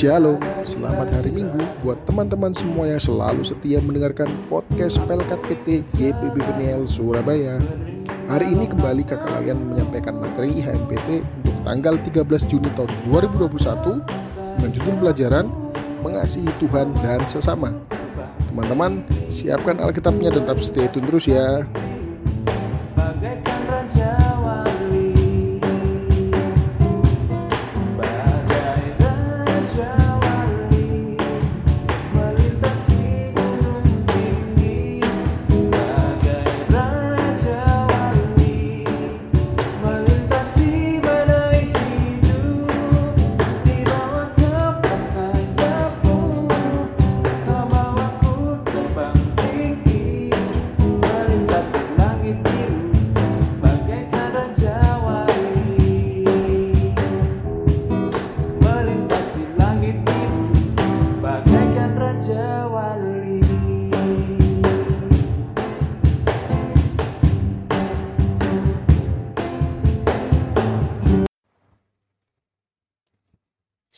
Shalom, selamat hari Minggu buat teman-teman semua yang selalu setia mendengarkan podcast Pelkat PT GPB Beniel Surabaya. Hari ini kembali kakak kalian menyampaikan materi IHMPT untuk tanggal 13 Juni tahun 2021 dengan judul pelajaran Mengasihi Tuhan dan Sesama. Teman-teman, siapkan Alkitabnya dan tetap stay tune terus ya.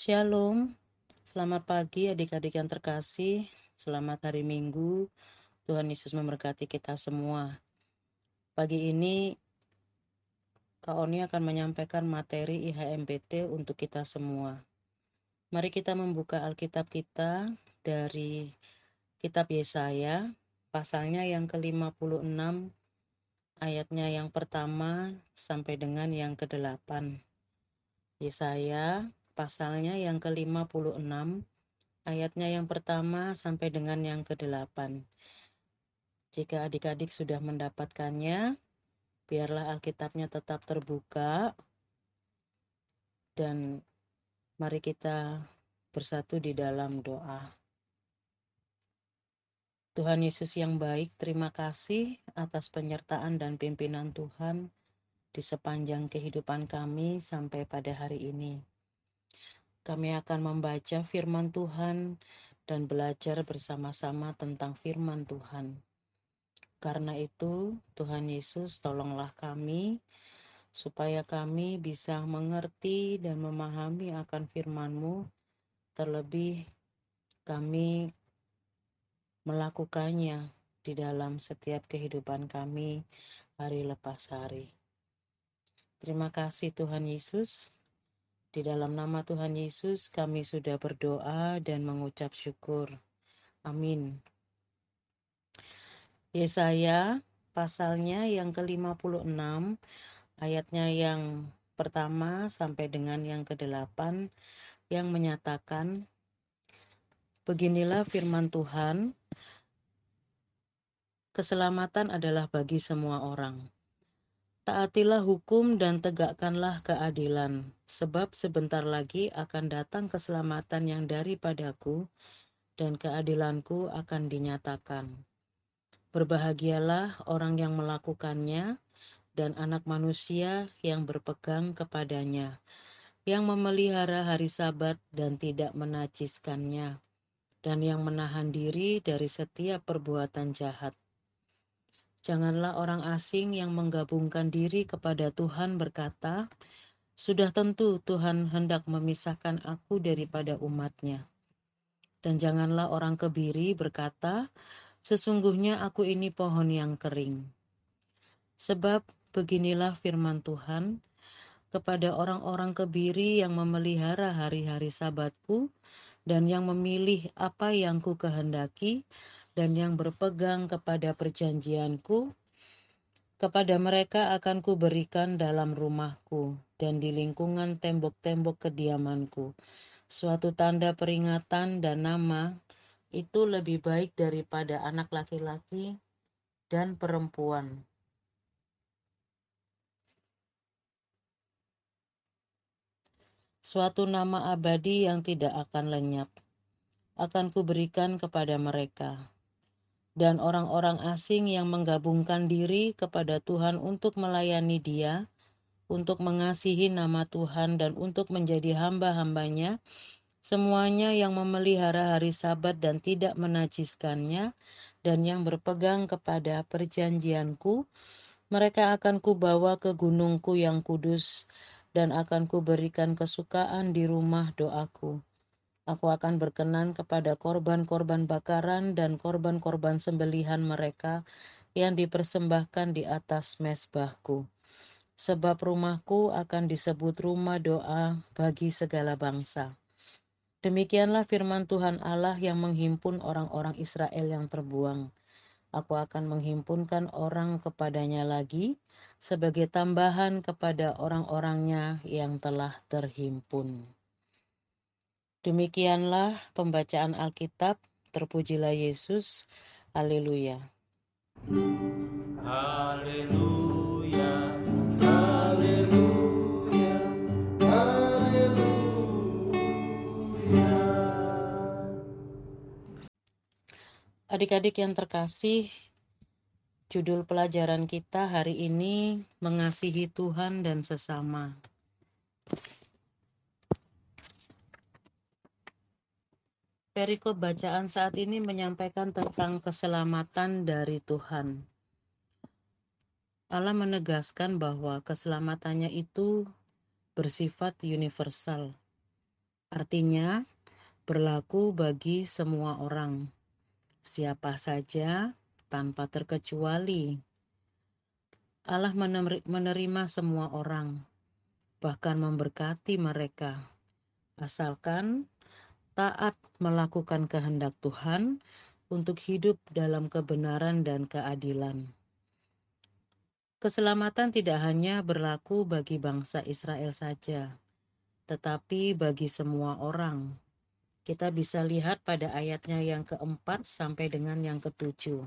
Shalom, selamat pagi adik-adik yang terkasih, selamat hari Minggu, Tuhan Yesus memberkati kita semua. Pagi ini Kak Oni akan menyampaikan materi IHMPT untuk kita semua. Mari kita membuka Alkitab kita dari Kitab Yesaya, pasalnya yang ke-56, ayatnya yang pertama sampai dengan yang ke-8. Yesaya pasalnya yang ke-56, ayatnya yang pertama sampai dengan yang ke-8. Jika adik-adik sudah mendapatkannya, biarlah Alkitabnya tetap terbuka dan mari kita bersatu di dalam doa. Tuhan Yesus yang baik, terima kasih atas penyertaan dan pimpinan Tuhan di sepanjang kehidupan kami sampai pada hari ini. Kami akan membaca firman Tuhan dan belajar bersama-sama tentang firman Tuhan. Karena itu, Tuhan Yesus, tolonglah kami supaya kami bisa mengerti dan memahami akan firman-Mu, terlebih kami melakukannya di dalam setiap kehidupan kami hari lepas hari. Terima kasih Tuhan Yesus. Di dalam nama Tuhan Yesus, kami sudah berdoa dan mengucap syukur. Amin. Yesaya pasalnya yang ke-56, ayatnya yang pertama sampai dengan yang ke-8 yang menyatakan Beginilah firman Tuhan, keselamatan adalah bagi semua orang. Taatilah hukum dan tegakkanlah keadilan, sebab sebentar lagi akan datang keselamatan yang daripadaku, dan keadilanku akan dinyatakan. Berbahagialah orang yang melakukannya, dan anak manusia yang berpegang kepadanya, yang memelihara hari Sabat dan tidak menajiskannya, dan yang menahan diri dari setiap perbuatan jahat Janganlah orang asing yang menggabungkan diri kepada Tuhan berkata, sudah tentu Tuhan hendak memisahkan aku daripada umatnya. Dan janganlah orang kebiri berkata, sesungguhnya aku ini pohon yang kering. Sebab beginilah firman Tuhan, kepada orang-orang kebiri yang memelihara hari-hari sabatku, dan yang memilih apa yang ku kehendaki, dan yang berpegang kepada perjanjianku, kepada mereka akan kuberikan dalam rumahku dan di lingkungan tembok-tembok kediamanku. Suatu tanda peringatan dan nama itu lebih baik daripada anak laki-laki dan perempuan. Suatu nama abadi yang tidak akan lenyap akan kuberikan kepada mereka dan orang-orang asing yang menggabungkan diri kepada Tuhan untuk melayani Dia, untuk mengasihi nama Tuhan, dan untuk menjadi hamba-hambanya, semuanya yang memelihara hari Sabat dan tidak menajiskannya, dan yang berpegang kepada perjanjianku, mereka akan kubawa ke gunungku yang kudus, dan akan kuberikan kesukaan di rumah doaku Aku akan berkenan kepada korban-korban bakaran dan korban-korban sembelihan mereka yang dipersembahkan di atas mesbahku. Sebab rumahku akan disebut rumah doa bagi segala bangsa. Demikianlah firman Tuhan Allah yang menghimpun orang-orang Israel yang terbuang. Aku akan menghimpunkan orang kepadanya lagi sebagai tambahan kepada orang-orangnya yang telah terhimpun. Demikianlah pembacaan Alkitab. Terpujilah Yesus. Haleluya. Haleluya. Haleluya. Haleluya. Adik-adik yang terkasih, judul pelajaran kita hari ini mengasihi Tuhan dan sesama. Perikop bacaan saat ini menyampaikan tentang keselamatan dari Tuhan. Allah menegaskan bahwa keselamatannya itu bersifat universal. Artinya, berlaku bagi semua orang, siapa saja tanpa terkecuali. Allah menerima semua orang, bahkan memberkati mereka, asalkan taat melakukan kehendak Tuhan untuk hidup dalam kebenaran dan keadilan. Keselamatan tidak hanya berlaku bagi bangsa Israel saja, tetapi bagi semua orang. Kita bisa lihat pada ayatnya yang keempat sampai dengan yang ketujuh.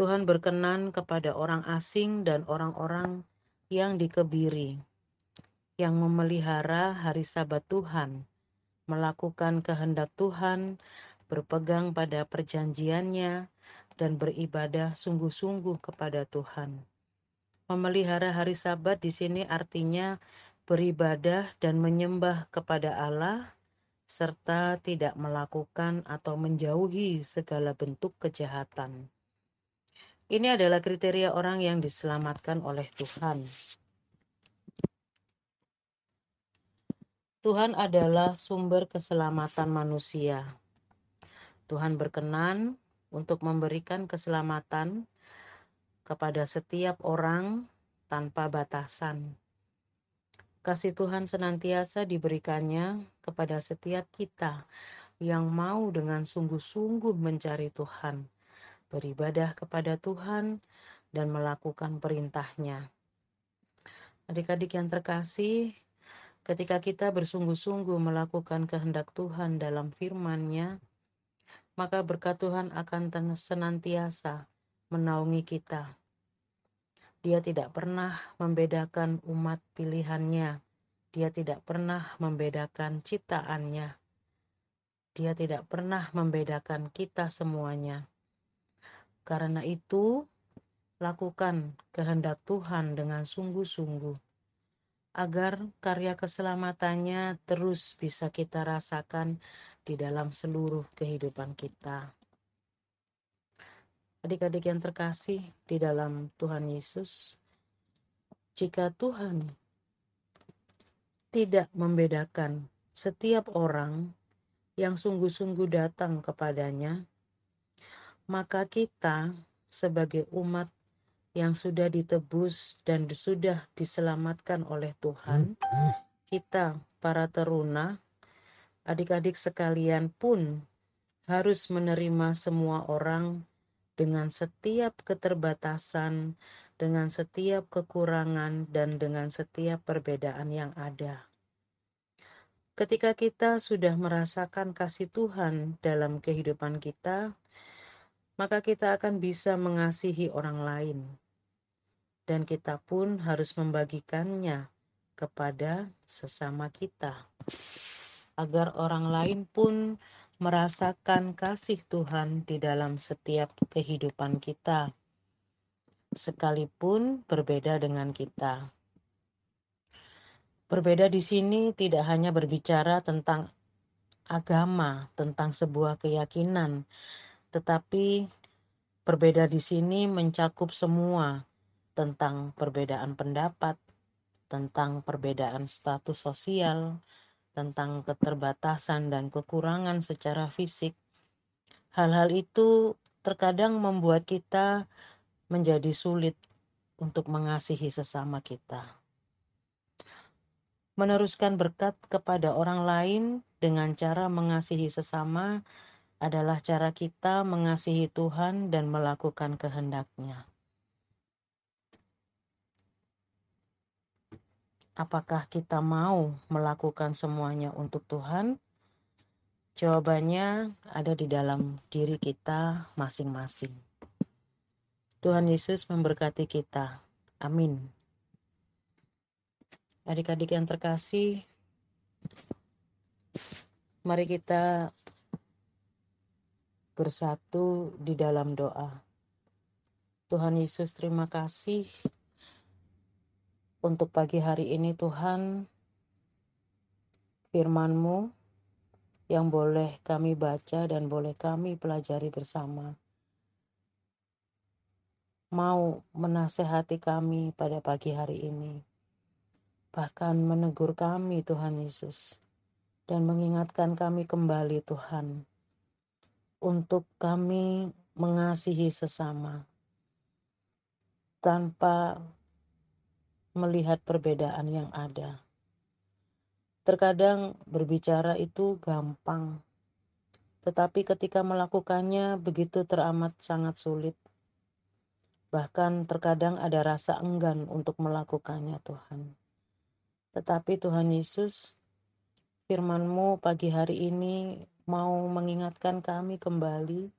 Tuhan berkenan kepada orang asing dan orang-orang yang dikebiri, yang memelihara hari Sabat Tuhan melakukan kehendak Tuhan, berpegang pada perjanjiannya, dan beribadah sungguh-sungguh kepada Tuhan. Memelihara hari Sabat di sini artinya beribadah dan menyembah kepada Allah, serta tidak melakukan atau menjauhi segala bentuk kejahatan. Ini adalah kriteria orang yang diselamatkan oleh Tuhan. Tuhan adalah sumber keselamatan manusia. Tuhan berkenan untuk memberikan keselamatan kepada setiap orang tanpa batasan. Kasih Tuhan senantiasa diberikannya kepada setiap kita yang mau dengan sungguh-sungguh mencari Tuhan, beribadah kepada Tuhan, dan melakukan perintahnya. Adik-adik yang terkasih, Ketika kita bersungguh-sungguh melakukan kehendak Tuhan dalam firman-Nya, maka berkat Tuhan akan senantiasa menaungi kita. Dia tidak pernah membedakan umat pilihannya. Dia tidak pernah membedakan ciptaannya. Dia tidak pernah membedakan kita semuanya. Karena itu, lakukan kehendak Tuhan dengan sungguh-sungguh agar karya keselamatannya terus bisa kita rasakan di dalam seluruh kehidupan kita. Adik-adik yang terkasih di dalam Tuhan Yesus, jika Tuhan tidak membedakan setiap orang yang sungguh-sungguh datang kepadanya, maka kita sebagai umat yang sudah ditebus dan sudah diselamatkan oleh Tuhan, kita para teruna, adik-adik sekalian pun harus menerima semua orang dengan setiap keterbatasan, dengan setiap kekurangan, dan dengan setiap perbedaan yang ada. Ketika kita sudah merasakan kasih Tuhan dalam kehidupan kita, maka kita akan bisa mengasihi orang lain. Dan kita pun harus membagikannya kepada sesama kita. Agar orang lain pun merasakan kasih Tuhan di dalam setiap kehidupan kita. Sekalipun berbeda dengan kita. Berbeda di sini tidak hanya berbicara tentang agama, tentang sebuah keyakinan, tetapi berbeda di sini mencakup semua tentang perbedaan pendapat, tentang perbedaan status sosial, tentang keterbatasan dan kekurangan secara fisik, hal-hal itu terkadang membuat kita menjadi sulit untuk mengasihi sesama kita. Meneruskan berkat kepada orang lain dengan cara mengasihi sesama adalah cara kita mengasihi Tuhan dan melakukan kehendak-Nya. Apakah kita mau melakukan semuanya untuk Tuhan? Jawabannya ada di dalam diri kita masing-masing. Tuhan Yesus memberkati kita. Amin. Adik-adik yang terkasih, mari kita bersatu di dalam doa. Tuhan Yesus, terima kasih untuk pagi hari ini Tuhan, firman-Mu yang boleh kami baca dan boleh kami pelajari bersama. Mau menasehati kami pada pagi hari ini bahkan menegur kami Tuhan Yesus dan mengingatkan kami kembali Tuhan untuk kami mengasihi sesama tanpa melihat perbedaan yang ada. Terkadang berbicara itu gampang, tetapi ketika melakukannya begitu teramat sangat sulit. Bahkan terkadang ada rasa enggan untuk melakukannya Tuhan. Tetapi Tuhan Yesus, firman-Mu pagi hari ini mau mengingatkan kami kembali,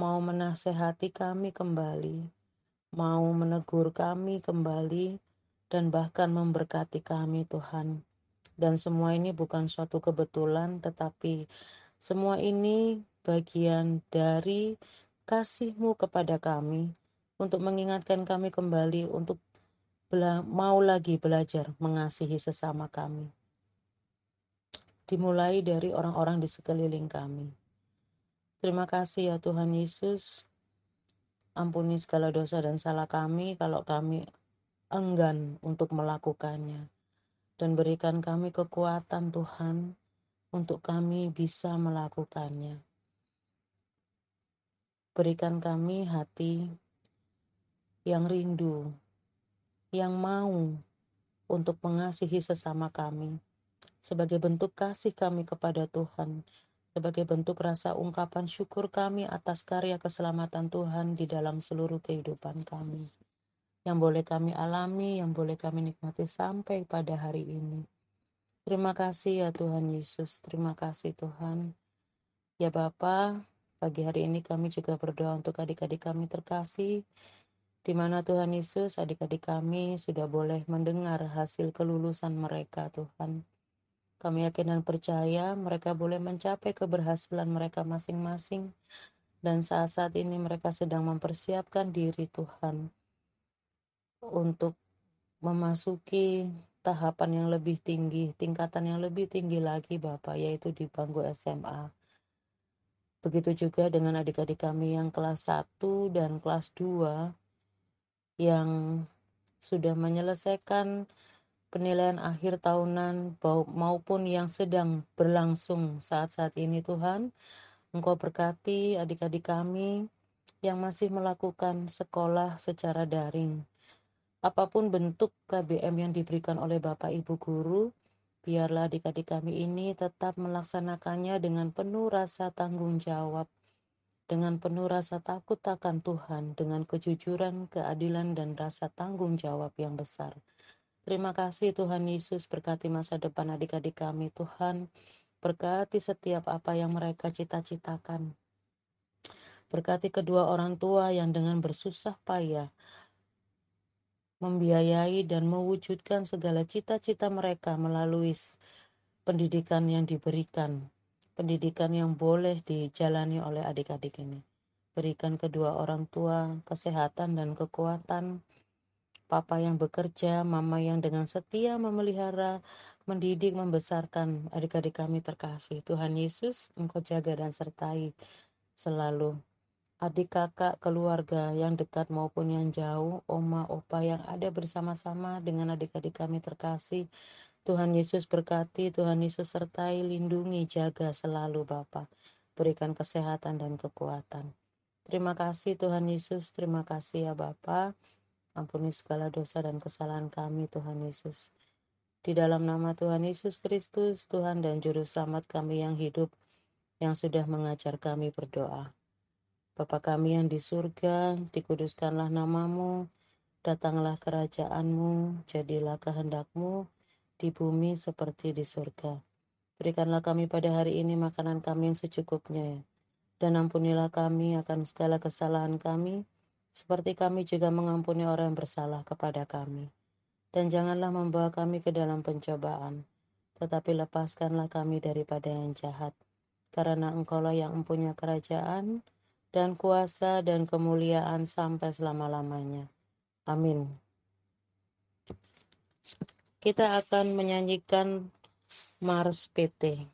mau menasehati kami kembali, mau menegur kami kembali, dan bahkan memberkati kami Tuhan. Dan semua ini bukan suatu kebetulan, tetapi semua ini bagian dari kasih-Mu kepada kami untuk mengingatkan kami kembali untuk mau lagi belajar mengasihi sesama kami. Dimulai dari orang-orang di sekeliling kami. Terima kasih ya Tuhan Yesus. Ampuni segala dosa dan salah kami kalau kami enggan untuk melakukannya. Dan berikan kami kekuatan Tuhan untuk kami bisa melakukannya. Berikan kami hati yang rindu yang mau untuk mengasihi sesama kami sebagai bentuk kasih kami kepada Tuhan, sebagai bentuk rasa ungkapan syukur kami atas karya keselamatan Tuhan di dalam seluruh kehidupan kami. Yang boleh kami alami, yang boleh kami nikmati sampai pada hari ini. Terima kasih ya Tuhan Yesus, terima kasih Tuhan. Ya Bapa, pagi hari ini kami juga berdoa untuk adik-adik kami terkasih di mana Tuhan Yesus adik-adik kami sudah boleh mendengar hasil kelulusan mereka Tuhan. Kami yakin dan percaya mereka boleh mencapai keberhasilan mereka masing-masing dan saat-saat ini mereka sedang mempersiapkan diri Tuhan untuk memasuki tahapan yang lebih tinggi, tingkatan yang lebih tinggi lagi Bapak, yaitu di bangku SMA. Begitu juga dengan adik-adik kami yang kelas 1 dan kelas 2 yang sudah menyelesaikan penilaian akhir tahunan maupun yang sedang berlangsung saat-saat ini Tuhan. Engkau berkati adik-adik kami yang masih melakukan sekolah secara daring. Apa pun bentuk KBM yang diberikan oleh Bapak Ibu Guru, biarlah adik-adik kami ini tetap melaksanakannya dengan penuh rasa tanggung jawab dengan penuh rasa takut akan Tuhan, dengan kejujuran, keadilan, dan rasa tanggung jawab yang besar. Terima kasih Tuhan Yesus, berkati masa depan adik-adik kami Tuhan, berkati setiap apa yang mereka cita-citakan. Berkati kedua orang tua yang dengan bersusah payah membiayai dan mewujudkan segala cita-cita mereka melalui pendidikan yang diberikan pendidikan yang boleh dijalani oleh adik-adik ini. Berikan kedua orang tua kesehatan dan kekuatan, papa yang bekerja, mama yang dengan setia memelihara, mendidik, membesarkan adik-adik kami terkasih. Tuhan Yesus, Engkau jaga dan sertai selalu. Adik kakak keluarga yang dekat maupun yang jauh, oma opa yang ada bersama-sama dengan adik-adik kami terkasih, Tuhan Yesus berkati, Tuhan Yesus sertai, lindungi, jaga selalu Bapa. Berikan kesehatan dan kekuatan. Terima kasih Tuhan Yesus, terima kasih ya Bapa. Ampuni segala dosa dan kesalahan kami Tuhan Yesus. Di dalam nama Tuhan Yesus Kristus, Tuhan dan Juru Selamat kami yang hidup, yang sudah mengajar kami berdoa. Bapa kami yang di surga, dikuduskanlah namamu, datanglah kerajaanmu, jadilah kehendakmu, di bumi seperti di surga. Berikanlah kami pada hari ini makanan kami yang secukupnya, dan ampunilah kami akan segala kesalahan kami, seperti kami juga mengampuni orang yang bersalah kepada kami. Dan janganlah membawa kami ke dalam pencobaan, tetapi lepaskanlah kami daripada yang jahat. Karena engkaulah yang mempunyai kerajaan, dan kuasa dan kemuliaan sampai selama-lamanya. Amin. Kita akan menyanyikan Mars PT.